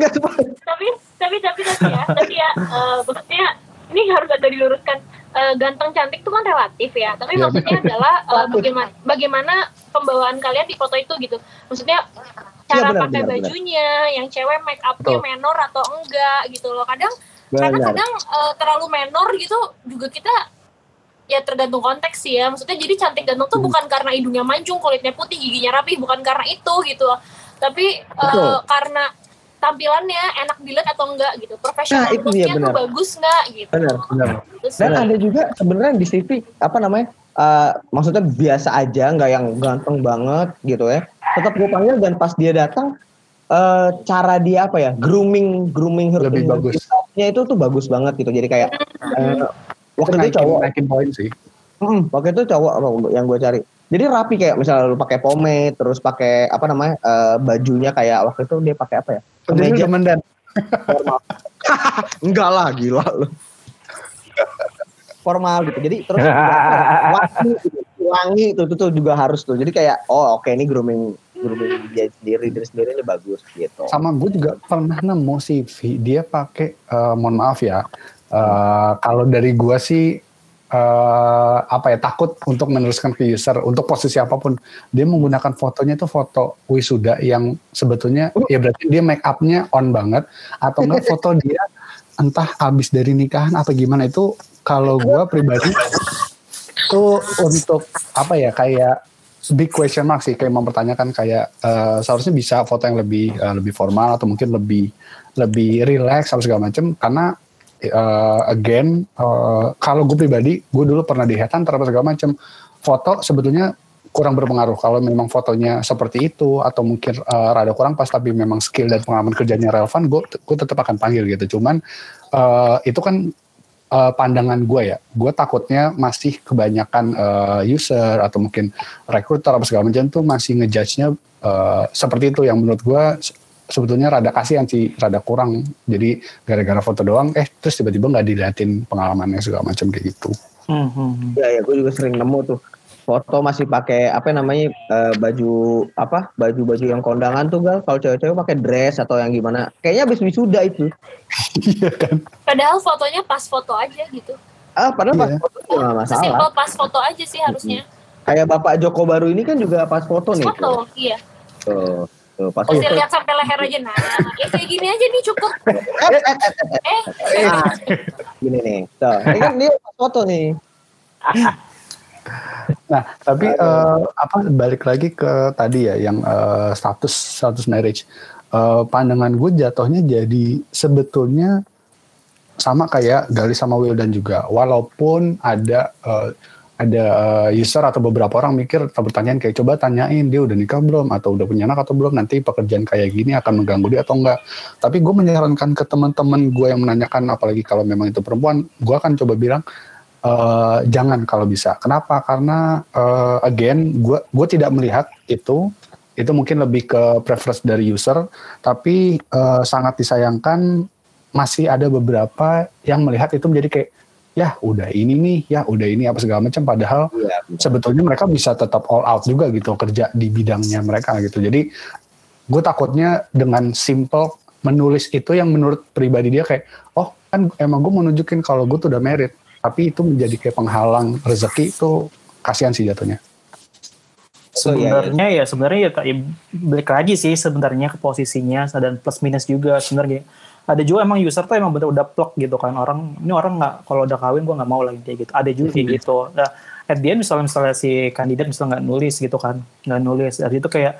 S2: tapi tapi tapi tapi ya tapi ya uh, maksudnya ini harus ada diluruskan. Uh, ganteng cantik itu kan relatif ya. Tapi ya, maksudnya adalah uh, bagaimana bagaimana pembawaan kalian di foto itu gitu. Maksudnya cara ya, benar, pakai benar, bajunya benar. yang cewek make upnya menor atau enggak gitu loh. Kadang benar. karena kadang uh, terlalu menor gitu juga kita ya tergantung konteks sih ya. Maksudnya jadi cantik ganteng tuh hmm. bukan karena hidungnya mancung kulitnya putih giginya rapi bukan karena itu gitu. Loh tapi uh, karena tampilannya enak dilihat atau enggak gitu. Profesional nah, itu dia, tuh bagus enggak gitu.
S3: Benar benar. Dan ada juga sebenarnya di CV apa namanya uh, maksudnya biasa aja nggak yang ganteng banget gitu ya. Tetap gue panggil dan pas dia datang uh, cara dia apa ya grooming grooming
S4: lebih bagus.
S3: itu tuh bagus banget gitu. Jadi kayak uh, waktu itu cowok naikin poin sih. Hmm, waktu itu cowok yang gue cari. Jadi rapi kayak misalnya lu pakai pomade terus pakai apa namanya uh, bajunya kayak waktu itu dia pakai apa ya
S4: kemeja mendan
S3: enggak lah gila lu formal gitu. Jadi terus wangi, wangi itu, itu tuh juga harus tuh. Jadi kayak oh oke okay, ini grooming grooming dia sendiri diri sendiri ini bagus gitu.
S4: Sama gue juga pernah nemu CV dia pakai uh, mohon maaf ya. Uh, kalau dari gue sih uh, apa ya takut untuk meneruskan ke user untuk posisi apa pun dia menggunakan fotonya itu foto wisuda yang sebetulnya uh. ya berarti dia make upnya on banget atau enggak foto dia entah habis dari nikahan apa gimana itu kalau gue pribadi itu untuk apa ya kayak big question mark sih kayak mempertanyakan kayak uh, seharusnya bisa foto yang lebih uh, lebih formal atau mungkin lebih lebih relax atau segala macam karena uh, again uh, kalau gue pribadi gue dulu pernah di headhunter apa segala macam foto sebetulnya kurang berpengaruh. Kalau memang fotonya seperti itu atau mungkin uh, rada kurang pas tapi memang skill dan pengalaman kerjanya relevan gue gue tetap akan panggil gitu. Cuman uh, itu kan uh, pandangan gue ya. Gue takutnya masih kebanyakan uh, user atau mungkin recruiter apa segala macam tuh masih ngejudge-nya uh, seperti itu. Yang menurut gue sebetulnya rada kasihan sih rada kurang. Jadi gara-gara foto doang eh terus tiba-tiba nggak diliatin pengalamannya segala macam kayak gitu.
S3: Hmm, hmm, hmm. ya ya gue juga sering nemu tuh. Foto masih pakai apa namanya uh, baju apa baju-baju yang kondangan tuh gal. Kalau cewek-cewek pakai dress atau yang gimana. Kayaknya habis wisuda itu.
S2: Iya kan? Padahal fotonya pas foto aja gitu.
S3: Ah padahal yeah. pas foto nggak masalah.
S2: Simpel pas foto aja sih harusnya.
S3: Kayak bapak Joko baru ini kan juga pas foto pas nih
S2: foto tuh. iya. Tuh Tuh, pas Masih lihat sampai leher aja nah. Ya kayak gini aja nih cukup.
S3: eh, eh. gini nih. Tuh, ini kan dia foto nih.
S4: Nah, tapi uh, apa balik lagi ke tadi ya yang uh, status status marriage. Uh, pandangan gue jatuhnya jadi sebetulnya sama kayak Gali sama Wildan juga. Walaupun ada uh, ada user atau beberapa orang mikir pertanyaan kayak coba tanyain dia udah nikah belum atau udah punya anak atau belum nanti pekerjaan kayak gini akan mengganggu dia atau enggak. Tapi gue menyarankan ke teman-teman gue yang menanyakan apalagi kalau memang itu perempuan, gue akan coba bilang uh, jangan kalau bisa. Kenapa? Karena uh, again, gue gue tidak melihat itu. Itu mungkin lebih ke preference dari user, tapi uh, sangat disayangkan masih ada beberapa yang melihat itu menjadi kayak ya udah ini nih, ya udah ini apa segala macam. Padahal ya, sebetulnya mereka bisa tetap all out juga gitu kerja di bidangnya mereka gitu. Jadi gue takutnya dengan simple menulis itu yang menurut pribadi dia kayak oh kan emang gue mau nunjukin kalau gue tuh udah merit tapi itu menjadi kayak penghalang rezeki itu kasihan sih jatuhnya.
S1: Sebenarnya ya sebenarnya ya, ya balik lagi sih sebenarnya ke posisinya dan plus minus juga sebenarnya. Ada juga emang user tuh emang bener udah plug gitu kan orang ini orang nggak kalau udah kawin gue nggak mau lagi kayak gitu. Ada juga kayak hmm. gitu. Nah, at the end misalnya misalnya si kandidat misalnya nggak nulis gitu kan nggak nulis dari itu kayak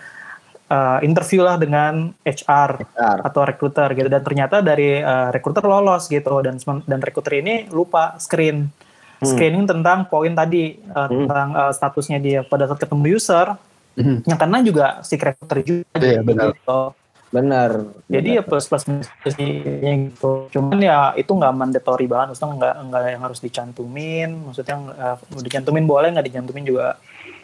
S1: uh, interview lah dengan HR, HR. atau recruiter gitu dan ternyata dari uh, recruiter lolos gitu dan dan recruiter ini lupa screen hmm. screening tentang poin tadi uh, hmm. tentang uh, statusnya dia pada saat ketemu user hmm. yang karena juga si recruiter juga
S3: yeah, benar. Gitu. Benar.
S1: Jadi ya plus plus minusnya gitu. Cuman ya itu nggak mandatory banget, maksudnya nggak nggak yang harus dicantumin. Maksudnya uh, dicantumin boleh nggak dicantumin juga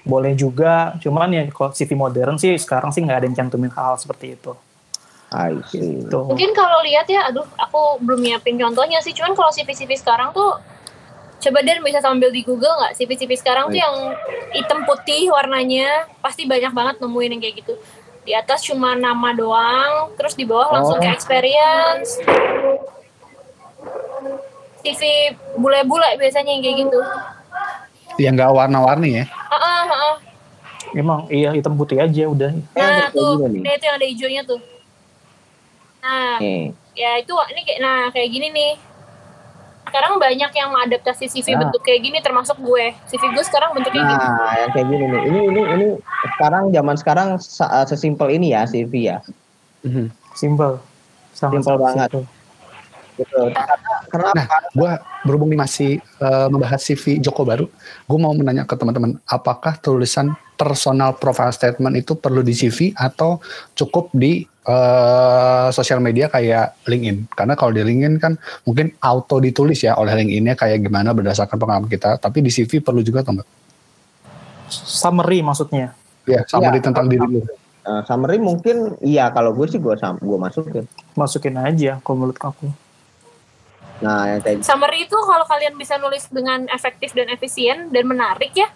S1: boleh juga cuman ya kalau CV modern sih sekarang sih nggak ada yang cantumin hal seperti itu
S3: I see.
S2: Gitu. Mungkin kalau lihat ya, aduh, aku belum nyiapin contohnya sih. Cuman kalau CV-CV sekarang tuh, coba dan bisa sambil di Google nggak? CV-CV sekarang tuh yang hitam putih warnanya, pasti banyak banget nemuin yang kayak gitu. Di atas cuma nama doang, terus di bawah langsung oh. ke experience. CV bule-bule biasanya yang kayak gitu.
S4: Yang nggak warna-warni ya?
S2: Uh -uh, uh -uh.
S1: Emang iya hitam putih aja udah.
S2: Nah, tuh, nah itu yang ada hijaunya tuh. Nah, hmm. ya itu ini kayak nah kayak gini nih. Sekarang banyak yang mengadaptasi CV nah. bentuk kayak gini termasuk gue. CV gue sekarang bentuknya
S3: nah, gini. Nah, yang kayak gini nih. Ini ini ini sekarang zaman sekarang sesimpel ini ya CV ya.
S1: Mm-hmm. Simple.
S3: Sangat simple banget. Simple.
S4: Gitu. Karena, nah, gue berhubung nih masih uh, membahas CV Joko baru, gue mau menanya ke teman-teman, apakah tulisan personal profile statement itu perlu di CV atau cukup di uh, sosial media kayak LinkedIn? Karena kalau di LinkedIn kan mungkin auto ditulis ya oleh LinkedIn-nya kayak gimana berdasarkan pengalaman kita, tapi di CV perlu juga atau enggak?
S1: Summary maksudnya?
S4: Ya, summary ya, tentang diri lu.
S3: Uh, summary mungkin iya kalau gue sih gue gue masukin.
S1: Masukin aja kalau menurut aku.
S3: Nah, yang kayak
S2: Summary itu kalau kalian bisa nulis dengan efektif dan efisien dan menarik ya,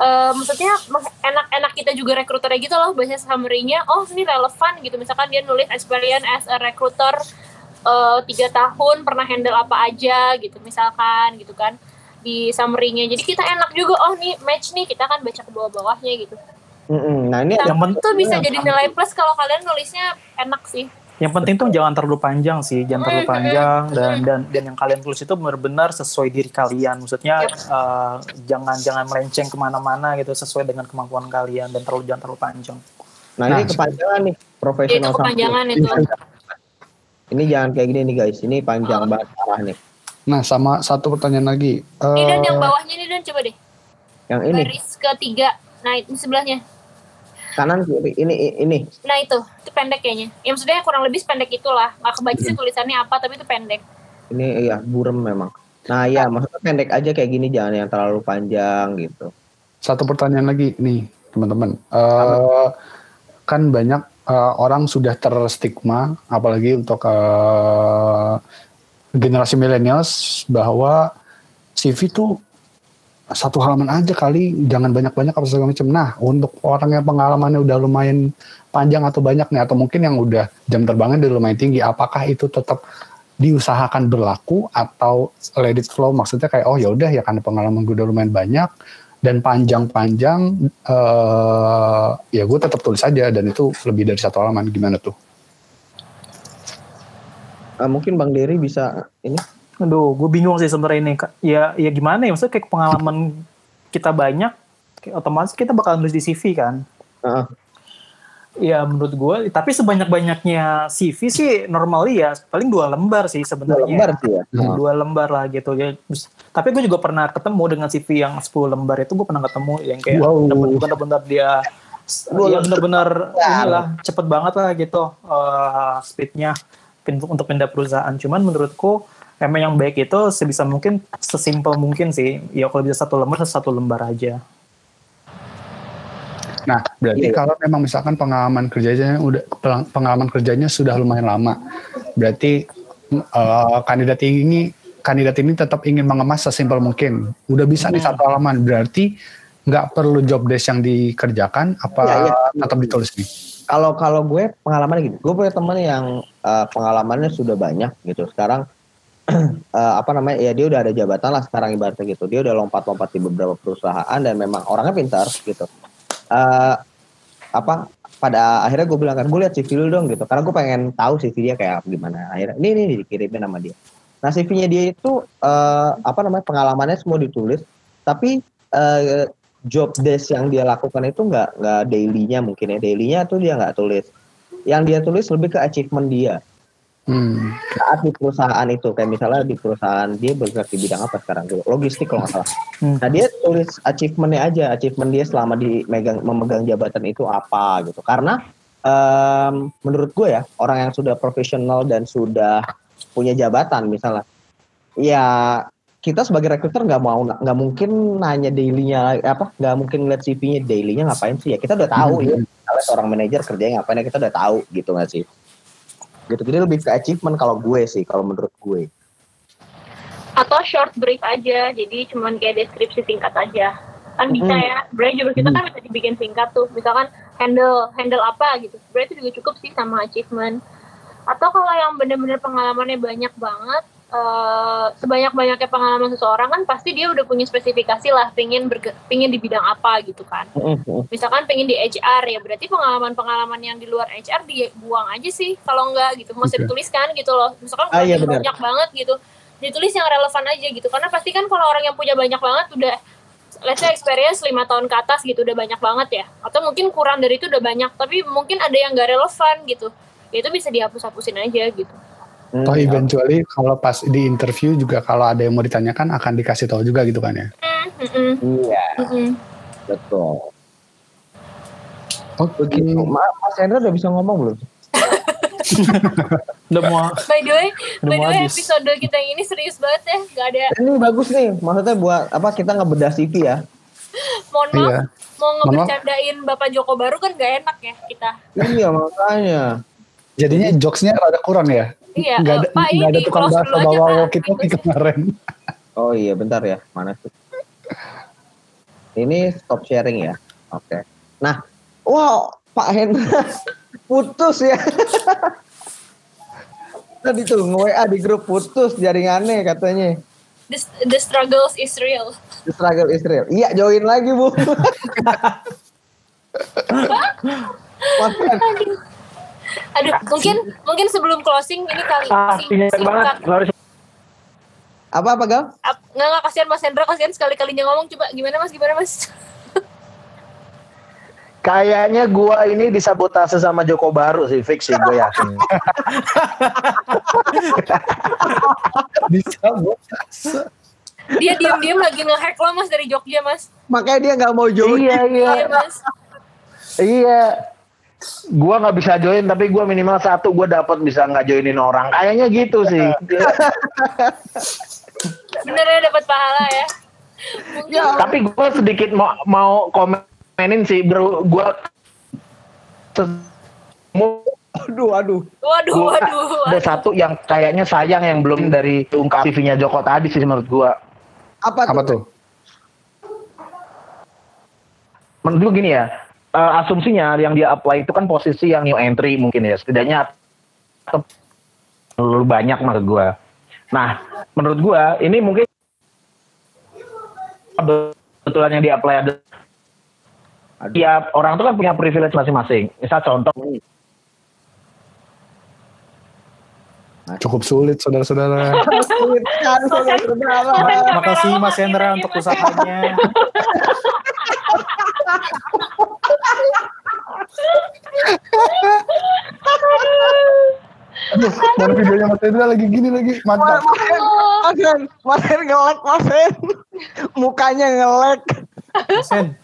S2: eh, maksudnya enak-enak kita juga rekruternya gitu loh baca summary-nya. Oh ini relevan gitu. Misalkan dia nulis experience as a recruiter eh, tiga tahun pernah handle apa aja gitu misalkan gitu kan di summary-nya. Jadi kita enak juga. Oh nih match nih kita kan baca ke bawah-bawahnya gitu.
S3: Mm-mm. Nah, ini
S1: Yang
S2: Yang itu bisa jadi nilai plus kalau kalian nulisnya enak sih.
S1: Yang penting tuh jangan terlalu panjang sih, jangan terlalu panjang dan dan dan yang kalian tulis itu benar-benar sesuai diri kalian. Maksudnya
S2: Yep.
S1: eh, jangan jangan melenceng ke mana-mana gitu sesuai dengan kemampuan kalian dan terlalu jangan terlalu panjang.
S3: nah, ini
S4: Nah,
S3: kepanjangan nih
S2: Ya, itu
S3: profesional
S2: kepanjangan itu.
S3: Ini jangan kayak gini nih guys. Ini panjang
S2: Oh.
S3: banget parah nih.
S4: Nah, sama satu pertanyaan lagi.
S2: Nih dan
S4: Eh,
S2: yang bawahnya nih dan coba deh.
S3: Yang ini
S2: Baris ketiga. Nah, itu sebelahnya.
S3: Kanan kiri ini ini.
S2: Nah itu, itu pendek kayaknya. Ya maksudnya kurang lebih pendek itulah. Gak kebaca sih tulisannya apa, tapi itu pendek.
S3: Ini iya burem memang. Nah, iya maksudnya pendek aja kayak gini jangan yang terlalu panjang gitu.
S4: satu pertanyaan lagi nih, teman-teman. Eh, kan banyak eh, orang sudah terstigma, apalagi untuk eh, generasi millennials bahwa CV itu satu halaman aja kali, jangan banyak-banyak apa segala macam. Nah, untuk orang yang pengalamannya udah lumayan panjang atau banyak nih, atau mungkin yang udah jam terbangnya udah lumayan tinggi, apakah itu tetap diusahakan berlaku atau let it flow? Maksudnya kayak oh ya udah ya karena pengalaman gue udah lumayan banyak dan panjang-panjang, eh ya gue tetap tulis aja dan itu lebih dari satu halaman. Gimana tuh?
S3: Eh, mungkin Bang Dery bisa ini
S1: Aduh, gue bingung sih sebenarnya ini. Ya ya gimana ya maksudnya kayak pengalaman kita banyak kayak otomatis kita bakal nulis di CV kan.
S3: Heeh.
S1: Ya menurut gue, tapi sebanyak-banyaknya CV sih normally ya paling dua lembar sih
S3: dua
S1: sebenarnya.
S3: lembar sih ya.
S4: Hmm.
S1: dua lembar lah gitu ya. Tapi gue juga pernah ketemu dengan CV yang 10 lembar itu gue pernah ketemu yang kayak
S4: Wow.
S1: bener-bener dia
S3: Dua
S1: ya bener-bener
S3: lembar.
S1: inilah cepet banget lah gitu eh, speednya untuk pindah perusahaan. Cuman menurutku emang yang baik itu sebisa mungkin sesimpel mungkin sih. Ya kalau bisa satu lembar satu lembar aja.
S4: Nah, berarti
S3: Iya.
S4: kalau memang misalkan pengalaman kerjanya udah pengalaman kerjanya sudah lumayan lama, berarti eh, kandidat ini kandidat ini tetap ingin mengemas sesimpel mungkin. Udah bisa nih
S1: Hmm.
S4: satu halaman, berarti nggak perlu job desk yang dikerjakan, apa
S3: Iya, iya.
S4: tetap ditulis nih?
S3: Kalau kalau gue pengalaman gitu, gue punya teman yang eh, pengalamannya sudah banyak gitu. Sekarang eh, apa namanya? Ya dia udah ada jabatan lah sekarang ibaratnya gitu. Dia udah lompat-lompat di beberapa perusahaan dan memang orangnya pintar gitu. Eh, apa? Pada akhirnya gue bilang kan, gue lihat CV dulu dong gitu. Karena gue pengen tahu CV dia kayak gimana. Akhirnya ini ini dikirimin sama dia. Nah CV-nya dia itu eh, apa namanya? Pengalamannya semua ditulis, tapi eh, job desk yang dia lakukan itu nggak nggak dailynya mungkin ya dailynya tuh dia nggak tulis yang dia tulis lebih ke achievement dia
S4: Hmm.
S3: saat di perusahaan itu kayak misalnya di perusahaan dia bergerak di bidang apa sekarang? Logistik kalau nggak salah.
S1: Hmm.
S3: nah dia tulis achievementnya aja. Achievement dia selama di megang memegang jabatan itu apa gitu. Karena em, menurut gue ya orang yang sudah profesional dan sudah punya jabatan misalnya ya kita sebagai recruiter nggak mau nggak mungkin nanya dailynya apa nggak mungkin lihat CV-nya dailynya ngapain sih? Ya kita udah tahu ya. Misalnya seorang manajer kerjanya ngapain ya kita udah tahu gitu nggak sih gitu jadi lebih ke achievement kalau gue sih kalau menurut gue
S2: Atau short brief aja, jadi cuman kayak deskripsi singkat aja. Kan bisa
S3: Mm.
S2: ya, sebenarnya juga kita kan bisa dibikin singkat tuh. Misalkan handle handle apa gitu, sebenarnya itu juga cukup sih sama achievement. Atau kalau yang bener-bener pengalamannya banyak banget, eh, sebanyak-banyaknya pengalaman seseorang kan pasti dia udah punya spesifikasi lah, pengen berge- pengen di bidang apa gitu kan. misalkan pengen di HR ya berarti pengalaman-pengalaman yang di luar HR dibuang aja sih kalau enggak gitu.
S4: Oke.
S2: dituliskan gitu loh. Misalkan
S3: Ah, iya, benar.
S2: banyak banget gitu ditulis yang relevan aja gitu. Karena pasti kan kalau orang yang punya banyak banget udah let's say experience lima tahun ke atas gitu udah banyak banget ya. Atau mungkin kurang dari itu udah banyak tapi mungkin ada yang gak relevan gitu. Ya itu bisa dihapus-hapusin aja gitu
S3: Hmm,
S4: Toh eventually kalau pas di interview juga kalau ada yang mau ditanyakan akan dikasih tahu juga gitu kan ya.
S3: Iya betul
S4: Oke.
S3: Ma- Mas Hendra udah bisa ngomong belum
S1: Udah mau
S2: by the way by the way
S1: habis.
S2: episode kita yang ini serius banget ya gak ada
S3: ini bagus nih maksudnya buat apa kita ngebedah CV ya
S2: mohon maaf
S4: Iya.
S2: mau ngebercandain Bapak Joko Baru kan gak enak ya kita.
S3: iya makanya
S4: Jadinya jokesnya rada kurang ya.
S2: Iya,
S4: nggak ada,
S2: eh, Pak, ini
S4: nggak ada
S2: di
S4: tukang bahasa bawa
S2: Pak.
S4: walkie talkie kemarin.
S3: Oh iya, bentar ya. Mana tuh? Ini stop sharing ya. Oke. Nah, wow, Pak Hendra putus ya. Tadi tuh nge-WA di grup putus jaringannya katanya.
S2: The, the struggles is real.
S3: The struggle is real. Iya, join lagi, Bu. Mas
S2: Aduh, mungkin mungkin sebelum closing ini kali
S5: Ah,
S2: sing-
S5: banget. Harus
S3: apa apa Gal?
S2: Ap- Nggak nggak kasihan Mas Hendra, kasihan sekali kalinya ngomong. Coba gimana Mas? Gimana Mas?
S5: Kayaknya gua ini disabotase sama Joko Baru sih, fix sih gue yakin.
S4: Bisa bu.
S2: Dia diam-diam lagi nge-hack lo Mas dari Jogja Mas.
S3: Makanya dia nggak mau join.
S5: iya, iya.
S2: Iya Mas.
S5: Iya. Gua nggak bisa join tapi gua minimal satu gua dapat bisa nggak joinin orang. Kayaknya gitu sih.
S2: Benernya dapat pahala ya. Mungkin
S3: Ya,
S5: tapi gua sedikit mau mau komenin sih bro. Gua Mu-
S3: aduh, aduh.
S2: waduh
S5: gua
S2: waduh.
S5: ada satu yang kayaknya sayang yang belum dari ungkap CV-nya Joko tadi sih menurut gua.
S3: Apa,
S4: Apa tuh?
S5: Menurut gua gini ya, eh, asumsinya yang dia apply itu kan posisi yang new entry mungkin ya, setidaknya terlalu banyak menurut gua. Nah, menurut gua ini mungkin kebetulan yang di apply ada tiap orang tuh kan punya privilege masing-masing. Misal contoh,
S4: Cukup sulit saudara-saudara.
S3: Sulit sekali, saudara-saudara.
S1: Makasih Mas Hendra untuk usahanya.
S4: Aduh, mana videonya Mas Hendra lagi gini lagi. Mantap.
S3: Mas Ren, Mas Ren ngelek, Mas. Mukanya ngelek.
S1: Mas Hen,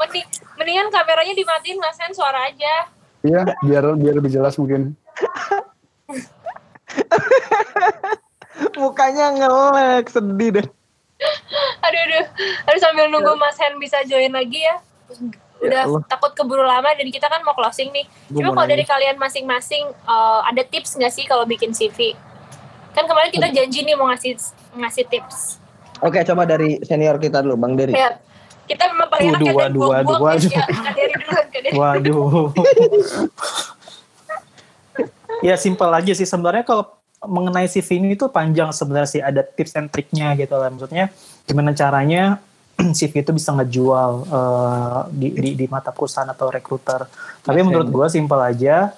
S2: Mending, mendingan kameranya dimatiin Mas Hen suara aja.
S4: Iya, biar biar lebih jelas mungkin.
S3: Mukanya ngelek, sedih deh.
S2: Aduh aduh. Aduh sambil nunggu Mas Hen bisa join lagi ya. Udah
S3: Ya Allah.
S2: takut keburu lama dan kita kan mau closing nih.
S3: Gua
S2: Cuma kalau dari kalian masing-masing eh, ada tips nggak sih kalau bikin CV? Kan kemarin kita janji nih mau ngasih ngasih tips.
S3: Oke, coba dari senior kita dulu, Bang Dery.
S2: Ya, kita memang paling enak ya dan
S1: waduh, waduh,
S2: buang-buang
S1: waduh.
S2: ya.
S1: Waduh. ya simpel aja sih sebenarnya kalau mengenai CV ini tuh panjang sebenarnya sih ada tips and triknya gitu lah maksudnya gimana caranya CV itu bisa ngejual eh, di, di di mata perusahaan atau rekruter tapi menurut gue simpel aja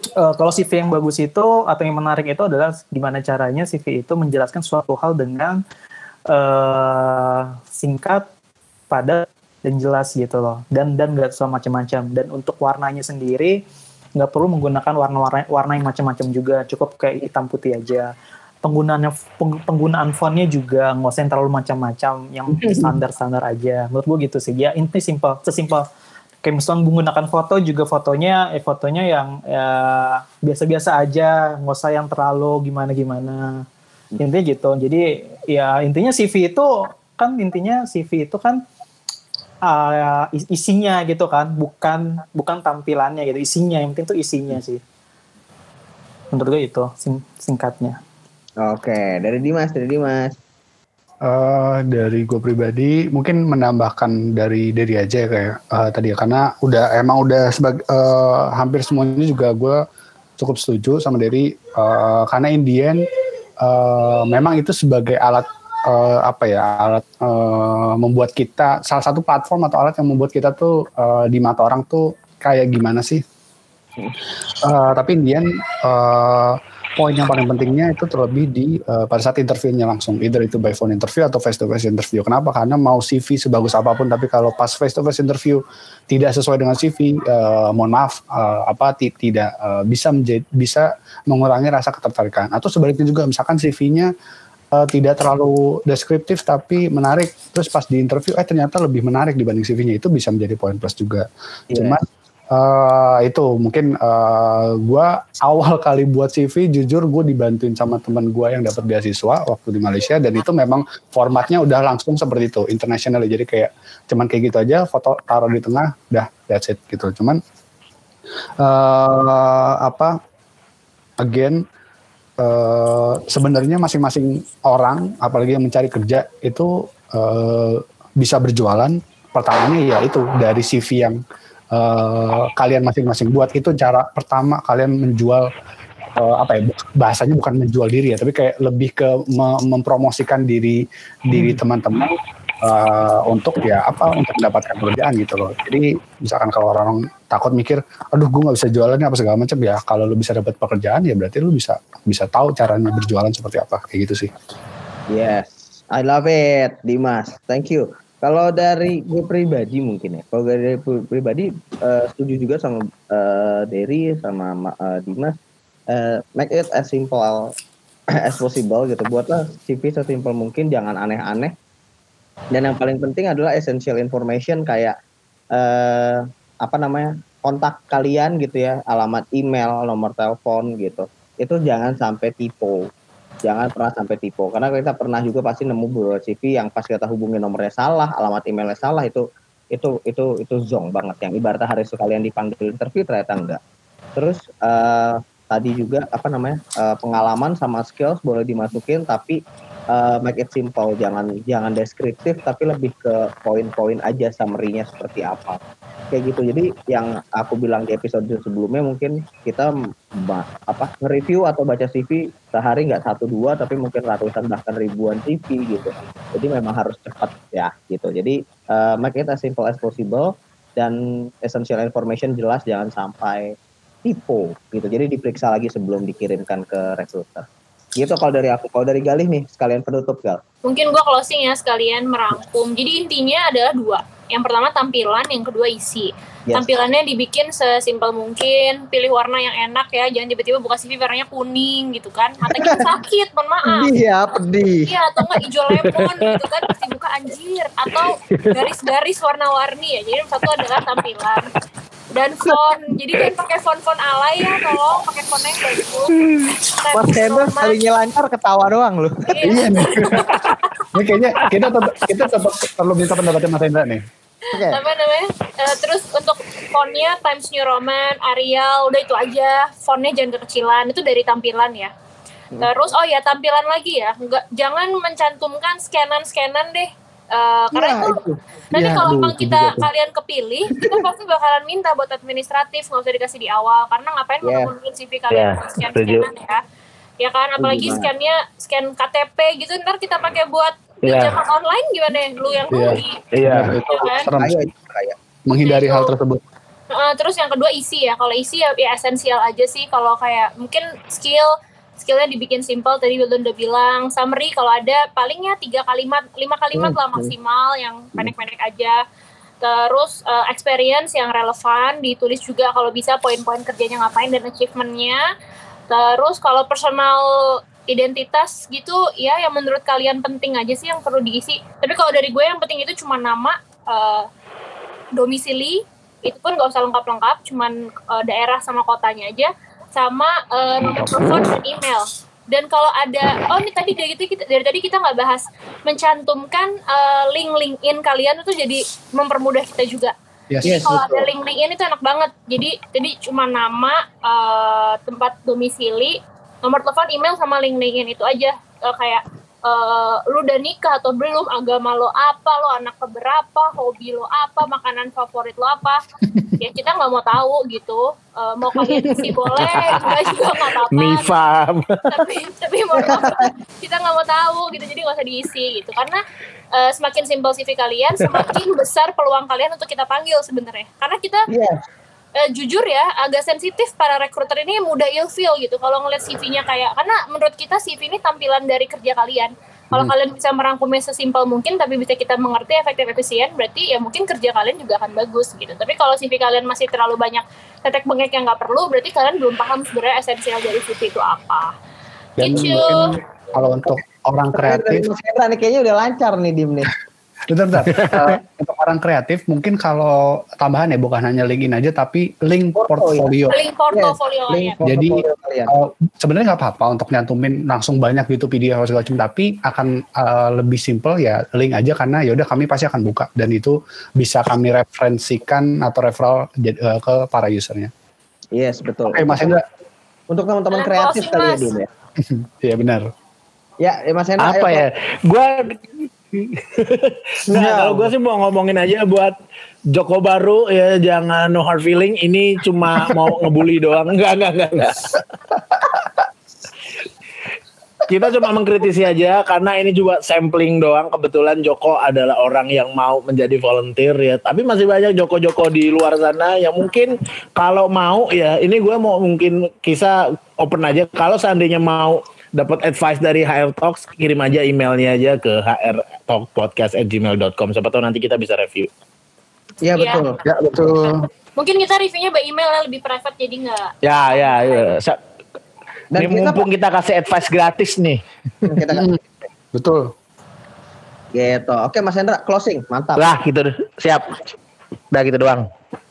S1: Eh, kalau CV yang bagus itu atau yang menarik itu adalah gimana caranya CV itu menjelaskan suatu hal dengan eh, singkat, padat dan jelas gitu loh. Dan dan nggak soal macam-macam. Dan untuk warnanya sendiri nggak perlu menggunakan warna-warna warna yang macam-macam juga. Cukup kayak hitam putih aja. Penggunaannya peng- penggunaan fontnya juga nggak usah yang terlalu macam-macam, yang standar-standar aja. Menurut gue gitu sih. Ya intinya simpel, sesimpel kayak misalnya menggunakan foto juga fotonya eh fotonya yang ya biasa-biasa aja nggak usah yang terlalu gimana-gimana. Intinya gitu. Jadi ya intinya CV itu kan intinya CV itu kan is- isinya gitu kan. Bukan bukan tampilannya gitu. Isinya yang penting tuh isinya sih. Menurut gue itu sing- singkatnya
S3: Oke, dari Dimas, dari Dimas.
S4: Eh, dari gue pribadi mungkin menambahkan dari dari aja ya kayak eh, tadi ya karena udah emang udah sebagai eh, hampir semuanya juga gue cukup setuju sama dari eh, karena Indian eh, memang itu sebagai alat eh, apa ya alat eh, membuat kita salah satu platform atau alat yang membuat kita tuh eh, di mata orang tuh kayak gimana sih? Eh, tapi Indian eh, poin yang paling pentingnya itu terlebih di eh, pada saat interviewnya langsung. Either itu by phone interview atau face to face interview. Kenapa? Karena mau CV sebagus apa pun tapi kalau pas face to face interview tidak sesuai dengan CV eh, mohon maaf eh, apa ti- tidak eh, bisa menjadi bisa mengurangi rasa ketertarikan. Atau sebaliknya juga misalkan CV-nya eh, tidak terlalu deskriptif tapi menarik terus pas di interview eh ternyata lebih menarik dibanding CV-nya itu bisa menjadi poin plus juga.
S3: Iya.
S4: cuman eh, itu mungkin eh, gua awal kali buat CV jujur gue dibantuin sama teman gua yang dapat beasiswa waktu di Malaysia dan itu memang formatnya udah langsung seperti itu international jadi kayak cuman kayak gitu aja foto taruh di tengah udah that's it gitu. Cuman eh apa again uh, sebenarnya masing-masing orang apalagi yang mencari kerja itu uh, bisa berjualan. Pertamanya ya itu dari CV yang uh, kalian masing-masing buat itu cara pertama kalian menjual uh, apa ya bahasanya bukan menjual diri ya tapi kayak lebih ke mempromosikan diri diri hmm. teman-teman uh, untuk ya apa untuk mendapatkan pekerjaan gitu loh. Jadi misalkan kalau orang takut mikir, aduh gue nggak bisa jualan apa segala macam ya. Kalau lu bisa dapat pekerjaan ya berarti lu bisa bisa tahu caranya berjualan seperti apa kayak gitu sih.
S3: Yes, I love it, Dimas. Thank you. Kalau dari gue pribadi mungkin ya, kalau dari pribadi uh, setuju juga sama uh, Derry sama uh, Dimas. Uh, make it as simple as possible gitu. Buatlah CV sesimpel mungkin, jangan aneh-aneh. Dan yang paling penting adalah essential information kayak eh, apa namanya kontak kalian gitu ya. Alamat email nomor telepon gitu. Itu jangan sampai tipu jangan pernah sampai tipu. Karena kita pernah juga pasti nemu beberapa CV yang pas kita hubungi nomornya salah alamat emailnya salah itu itu itu itu zong banget. Yang ibaratnya hari sekalian dipanggil interview ternyata enggak. Terus uh, tadi juga apa namanya uh, pengalaman sama skills boleh dimasukin tapi uh, make it simple, jangan jangan deskriptif tapi lebih ke poin-poin aja summary-nya seperti apa. Kayak gitu. Jadi yang aku bilang di episode sebelumnya mungkin kita apa nge-review atau baca CV sehari nggak satu dua tapi mungkin ratusan bahkan ribuan CV gitu. Jadi memang harus cepat ya gitu. Jadi uh, make it as simple as possible dan essential information jelas jangan sampai typo gitu. Jadi diperiksa lagi sebelum dikirimkan ke recruiter. Gitu kalau dari aku. Kalau dari Galih nih, sekalian penutup Gal.
S2: Mungkin gue closing ya sekalian merangkum. Jadi intinya adalah dua. Yang pertama tampilan, yang kedua isi. Yes. Tampilannya dibikin sesimpel mungkin, pilih warna yang enak ya, jangan tiba-tiba buka CV warnanya kuning gitu kan. Mata kita sakit, mohon maaf.
S3: Pedih ya, pedih.
S2: Iya, atau enggak hijau lemon gitu kan, pasti buka anjir. Atau garis-garis warna-warni ya. Jadi satu adalah tampilan dan font jadi jangan pakai font-font alay ya tolong pakai font yang bagus
S3: Mas Hendra sekalinya lancar ketawa doang lu
S4: iya nih ini kayaknya kita tetap kita tetap perlu minta pendapatnya Mas Hendra nih
S2: Okay. apa namanya? Uh, terus untuk fontnya Times New Roman Arial udah itu aja. Fontnya jangan kekecilan itu dari tampilan ya. Hmm. terus oh ya tampilan lagi ya. Nggak jangan mencantumkan scanan scanan deh. Uh, karena ya, itu, itu. nanti ya, kalau memang kita kalian kepilih kita pasti bakalan minta buat administratif nggak usah dikasih di awal. Karena ngapain yeah. menungguin CV kalian yeah, scan scanan ya? Ya kan? Apalagi scannya scan KTP gitu ntar kita pakai buat yeah. online gimana ya lu yang
S4: iya. rugi iya yeah. yeah. kan? menghindari hal tersebut
S2: uh, terus yang kedua isi ya kalau isi ya, ya esensial aja sih kalau kayak mungkin skill skillnya dibikin simple tadi Wildan udah bilang summary kalau ada palingnya tiga kalimat lima kalimat lah maksimal yang pendek-pendek aja terus uh, experience yang relevan ditulis juga kalau bisa poin-poin kerjanya ngapain dan achievementnya terus kalau personal identitas gitu ya yang menurut kalian penting aja sih yang perlu diisi tapi kalau dari gue yang penting itu cuma nama uh, domisili itu pun gak usah lengkap-lengkap cuman uh, daerah sama kotanya aja sama uh, nomor telepon dan email. Dan kalau ada, oh ini tadi dari, kita, dari tadi kita nggak bahas mencantumkan uh, link LinkedIn kalian itu jadi mempermudah kita juga. Yes, jadi yes, kalau ada link LinkedIn itu enak banget. Jadi jadi cuma nama, uh, tempat domisili, nomor telepon, email sama link LinkedIn itu aja. Uh, kayak uh, lu udah nikah atau belum, agama lo apa, lo anak keberapa, hobi lo apa, makanan favorit lo apa, ya kita nggak mau tahu gitu. Uh, mau kalian isi boleh, enggak juga nggak apa-apa.
S5: Mifam.
S2: Tapi tapi mau kita nggak mau tahu gitu, jadi nggak usah diisi gitu. Karena uh, semakin simpel CV kalian, semakin besar peluang kalian untuk kita panggil sebenarnya. Karena kita yeah uh, jujur ya agak sensitif para rekruter ini mudah ilfeel gitu kalau ngeliat CV-nya kayak karena menurut kita CV ini tampilan dari kerja kalian. Kalau hmm. kalian bisa merangkumnya sesimpel mungkin tapi bisa kita mengerti efektif efisien berarti ya mungkin kerja kalian juga akan bagus gitu. Tapi kalau CV kalian masih terlalu banyak tetek bengek yang nggak perlu berarti kalian belum paham sebenarnya esensial dari CV itu apa.
S4: Dan gitu. mungkin kalau untuk orang kreatif,
S3: kayaknya udah lancar nih Dim nih.
S4: Bentar, bentar. uh, untuk orang kreatif mungkin kalau tambahan ya bukan hanya LinkedIn aja tapi link portfolio.
S2: Link portfolio.
S4: Yes, link Jadi uh, sebenarnya nggak apa-apa untuk nyantumin langsung banyak gitu video segala macam tapi akan uh, lebih simple ya link aja karena ya udah kami pasti akan buka dan itu bisa kami referensikan atau referral uh, ke para usernya.
S3: Yes, betul.
S4: Oke, okay, Mas Indra.
S3: Untuk teman-teman kreatif kali ya ya.
S4: Iya benar.
S3: Ya, ya Mas Hendra.
S5: apa
S3: ayo,
S5: ya? Gue Nggak, kalau gue sih mau ngomongin aja buat Joko Baru ya jangan no hard feeling. Ini cuma mau ngebully doang. Enggak, enggak, enggak, enggak. Kita cuma mengkritisi aja karena ini juga sampling doang. Kebetulan Joko adalah orang yang mau menjadi volunteer ya. Tapi masih banyak Joko-Joko di luar sana yang mungkin kalau mau ya ini gue mau mungkin kisah open aja. Kalau seandainya mau dapat advice dari HR Talks kirim aja emailnya aja ke hrtalkpodcast@gmail.com. Siapa tahu nanti kita bisa review.
S3: Iya
S2: Iya.
S3: betul.
S4: Ya betul.
S2: Mungkin kita reviewnya by email lah, lebih private jadi nggak
S5: Ya ya. ya. Sa-
S3: Dan
S5: ini
S3: kita
S5: mumpung kita kasih advice gratis nih.
S3: kita
S4: Betul.
S3: gitu. Oke Mas Hendra closing. Mantap.
S5: Lah gitu deh. siap. Udah gitu doang.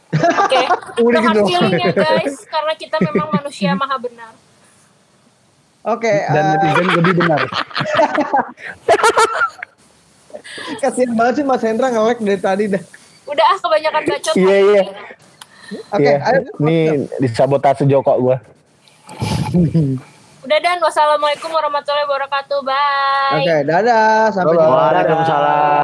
S2: Oke,
S4: Udah
S2: no hard
S4: gitu.
S2: feeling ya guys, karena kita memang manusia maha benar.
S3: Oke,
S4: Dan
S3: eh,
S4: netizen lebih benar.
S3: kasihan banget sih Mas Hendra nge-lag dari tadi dah.
S2: Udah ah kebanyakan bacot.
S5: Iya, iya.
S3: Oke,
S5: Iya.
S3: ayo.
S5: Ini disabotase Joko gua.
S2: Udah dan wassalamualaikum warahmatullahi wabarakatuh. Bye.
S3: Oke, dadah. Sampai jumpa.
S5: Waalaikumsalam.